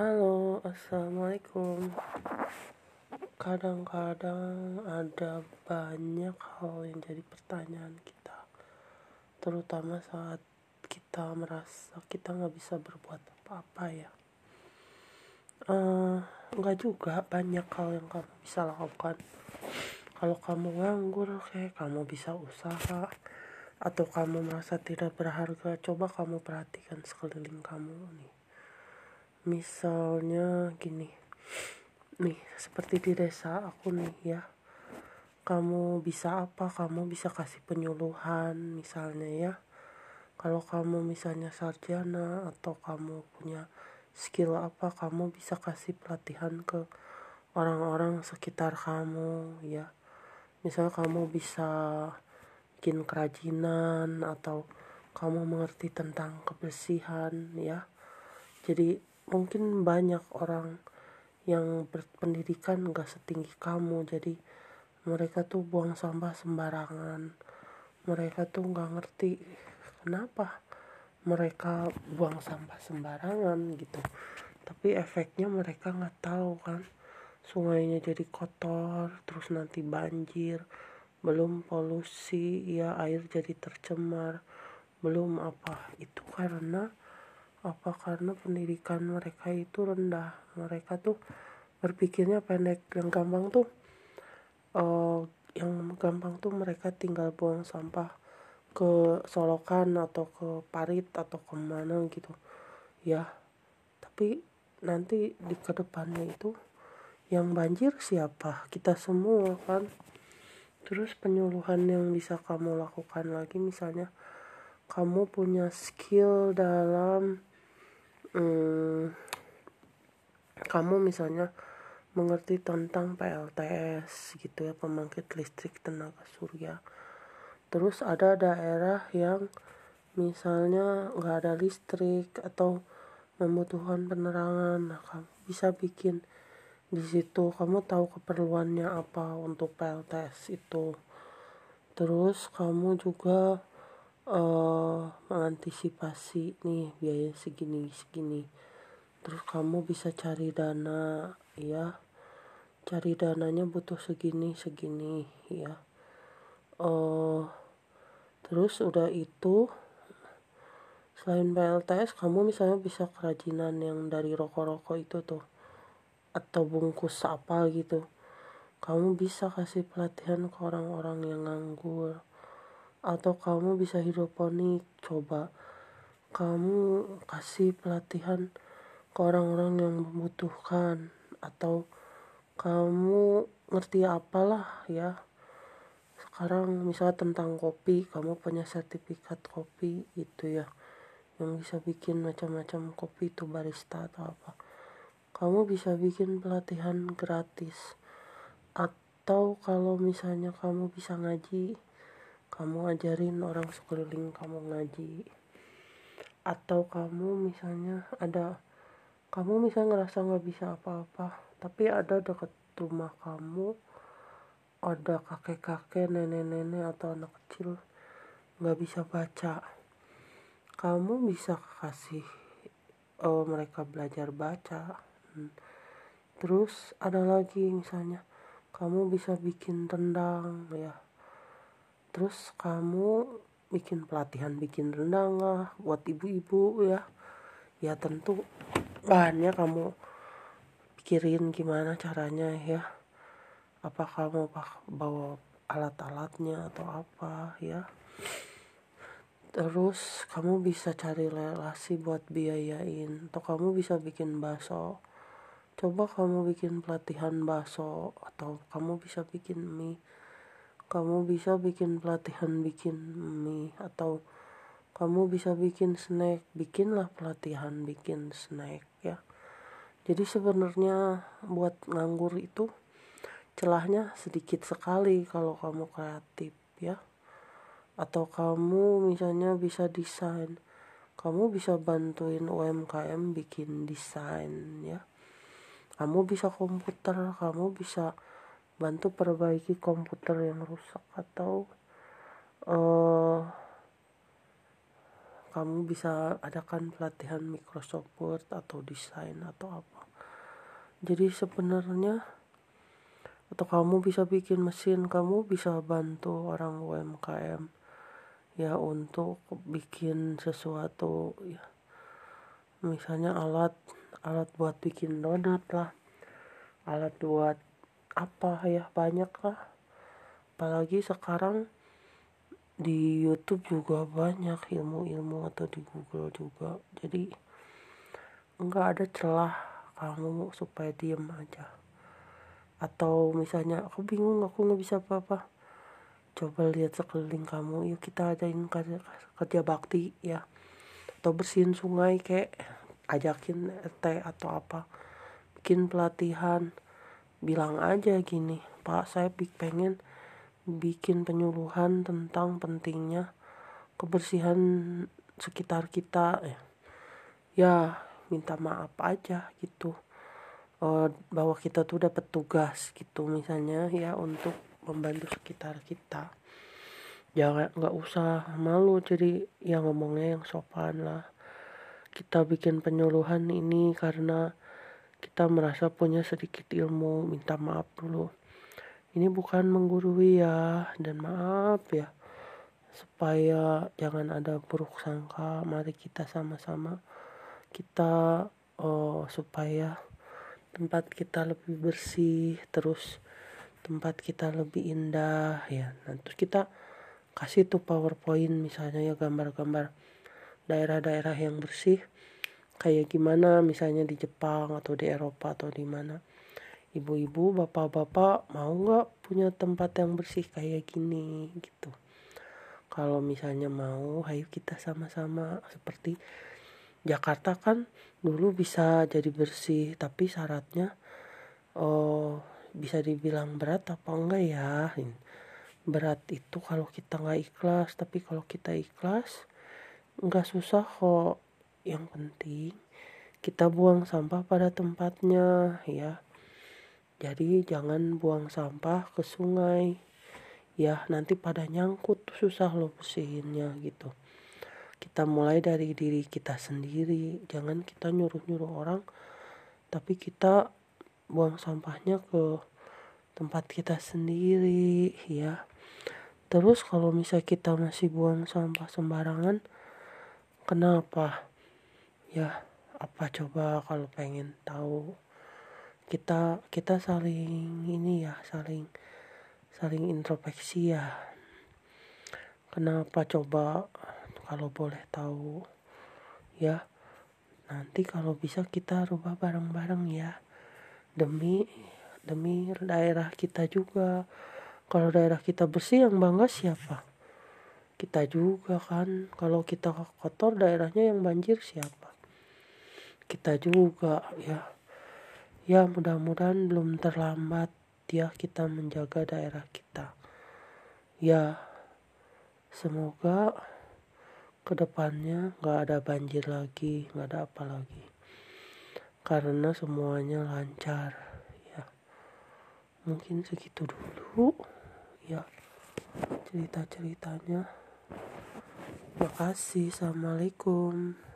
Halo, assalamualaikum. Kadang-kadang ada banyak hal yang jadi pertanyaan kita, terutama saat kita merasa kita nggak bisa berbuat apa-apa ya. Uh, nggak juga banyak hal yang kamu bisa lakukan. Kalau kamu nganggur, kayak kamu bisa usaha, atau kamu merasa tidak berharga, coba kamu perhatikan sekeliling kamu nih misalnya gini. Nih seperti di desa aku nih ya. Kamu bisa apa? Kamu bisa kasih penyuluhan misalnya ya. Kalau kamu misalnya sarjana atau kamu punya skill apa kamu bisa kasih pelatihan ke orang-orang sekitar kamu ya. Misalnya kamu bisa bikin kerajinan atau kamu mengerti tentang kebersihan ya. Jadi mungkin banyak orang yang berpendidikan gak setinggi kamu. Jadi mereka tuh buang sampah sembarangan. Mereka tuh gak ngerti kenapa mereka buang sampah sembarangan gitu. Tapi efeknya mereka nggak tahu kan. Sungainya jadi kotor terus nanti banjir belum polusi ya air jadi tercemar belum apa. Itu karena apa karena pendidikan mereka itu rendah? Mereka tuh berpikirnya pendek. Yang gampang tuh uh, yang gampang tuh mereka tinggal buang sampah ke solokan atau ke parit atau ke mana gitu. Ya tapi nanti di ke depannya itu yang banjir siapa? Kita semua kan. Terus penyuluhan yang bisa kamu lakukan lagi misalnya kamu punya skill dalam hmm, kamu misalnya mengerti tentang PLTS gitu ya pembangkit listrik tenaga surya. Terus ada daerah yang misalnya nggak ada listrik atau membutuhkan penerangan. Nah kamu bisa bikin di situ. Kamu tahu keperluannya apa untuk PLTS itu. Terus kamu juga uh, mengantisipasi nih biaya segini segini. Terus kamu bisa cari dana ya. Cari dananya butuh segini segini ya. Uh, terus udah itu selain PLTS kamu misalnya bisa kerajinan yang dari rokok-rokok itu tuh atau bungkus apa gitu. Kamu bisa kasih pelatihan ke orang-orang yang nganggur atau kamu bisa hidroponik? Coba. Kamu kasih pelatihan ke orang-orang yang membutuhkan. Atau kamu ngerti apalah ya. Sekarang misalnya tentang kopi kamu punya sertifikat kopi itu ya. Yang bisa bikin macam-macam kopi itu barista atau apa. Kamu bisa bikin pelatihan gratis. Atau kalau misalnya kamu bisa ngaji kamu ajarin orang sekeliling kamu ngaji. Atau kamu misalnya ada kamu misalnya ngerasa nggak bisa apa-apa tapi ada dekat rumah kamu ada kakek-kakek nenek-nenek atau anak kecil nggak bisa baca. Kamu bisa kasih oh, mereka belajar baca. Terus ada lagi misalnya kamu bisa bikin rendang ya terus kamu bikin pelatihan bikin rendang lah buat ibu-ibu ya. Ya tentu bahannya kamu pikirin gimana caranya ya. Apa kamu bawa alat-alatnya atau apa ya. Terus kamu bisa cari relasi buat biayain. Atau kamu bisa bikin bakso. Coba kamu bikin pelatihan bakso atau kamu bisa bikin mie kamu bisa bikin pelatihan bikin mie atau kamu bisa bikin snack. Bikinlah pelatihan bikin snack ya. Jadi sebenarnya buat nganggur itu celahnya sedikit sekali kalau kamu kreatif ya. Atau kamu misalnya bisa desain. Kamu bisa bantuin UMKM bikin desain ya. Kamu bisa komputer kamu bisa bantu perbaiki komputer yang rusak atau uh, kamu bisa adakan pelatihan Microsoft Word atau desain atau apa. Jadi sebenarnya atau kamu bisa bikin mesin kamu bisa bantu orang UMKM ya untuk bikin sesuatu ya. Misalnya alat alat buat bikin donat lah alat buat apa ya banyak lah. Apalagi sekarang di YouTube juga banyak ilmu-ilmu atau di Google juga. Jadi enggak ada celah kamu supaya diem aja. Atau misalnya aku bingung aku nggak bisa apa-apa. Coba lihat sekeliling kamu yuk kita adain kerja, kerja bakti ya. Atau bersihin sungai kayak ajakin RT atau apa. Bikin pelatihan bilang aja gini pak saya pengen bikin penyuluhan tentang pentingnya kebersihan sekitar kita. Ya, ya minta maaf aja gitu. Uh, bahwa kita tuh dapat tugas gitu misalnya ya untuk membantu sekitar kita. Jangan nggak usah malu jadi yang ngomongnya yang sopan lah. Kita bikin penyuluhan ini karena kita merasa punya sedikit ilmu minta maaf dulu. Ini bukan menggurui ya dan maaf ya. Supaya jangan ada buruk sangka mari kita sama-sama. Kita oh, supaya tempat kita lebih bersih terus tempat kita lebih indah ya. Terus kita kasih tuh powerpoint misalnya ya gambar-gambar daerah-daerah yang bersih kayak gimana misalnya di Jepang atau di Eropa atau di mana. Ibu-ibu bapak-bapak mau nggak punya tempat yang bersih kayak gini gitu. Kalau misalnya mau ayo kita sama-sama. Seperti Jakarta kan dulu bisa jadi bersih tapi syaratnya oh bisa dibilang berat apa enggak ya? Berat itu kalau kita nggak ikhlas tapi kalau kita ikhlas nggak susah kok yang penting kita buang sampah pada tempatnya ya jadi jangan buang sampah ke sungai. Ya nanti pada nyangkut susah loh bersihinnya gitu. Kita mulai dari diri kita sendiri. Jangan kita nyuruh-nyuruh orang. Tapi kita buang sampahnya ke tempat kita sendiri ya. Terus kalau misalnya kita masih buang sampah sembarangan, kenapa? Ya, apa coba kalau pengen tahu? kita kita saling ini ya saling saling introspeksi ya. Kenapa coba? Kalau boleh tahu. Ya nanti kalau bisa kita rubah bareng-bareng ya. Demi demi daerah kita juga. Kalau daerah kita bersih yang bangga siapa? Kita juga kan. Kalau kita kotor daerahnya yang banjir siapa kita juga ya. Ya mudah-mudahan belum terlambat ya kita menjaga daerah kita. Ya semoga ke depannya nggak ada banjir lagi nggak ada apa lagi. Karena semuanya lancar ya. Mungkin segitu dulu ya cerita ceritanya makasih assalamualaikum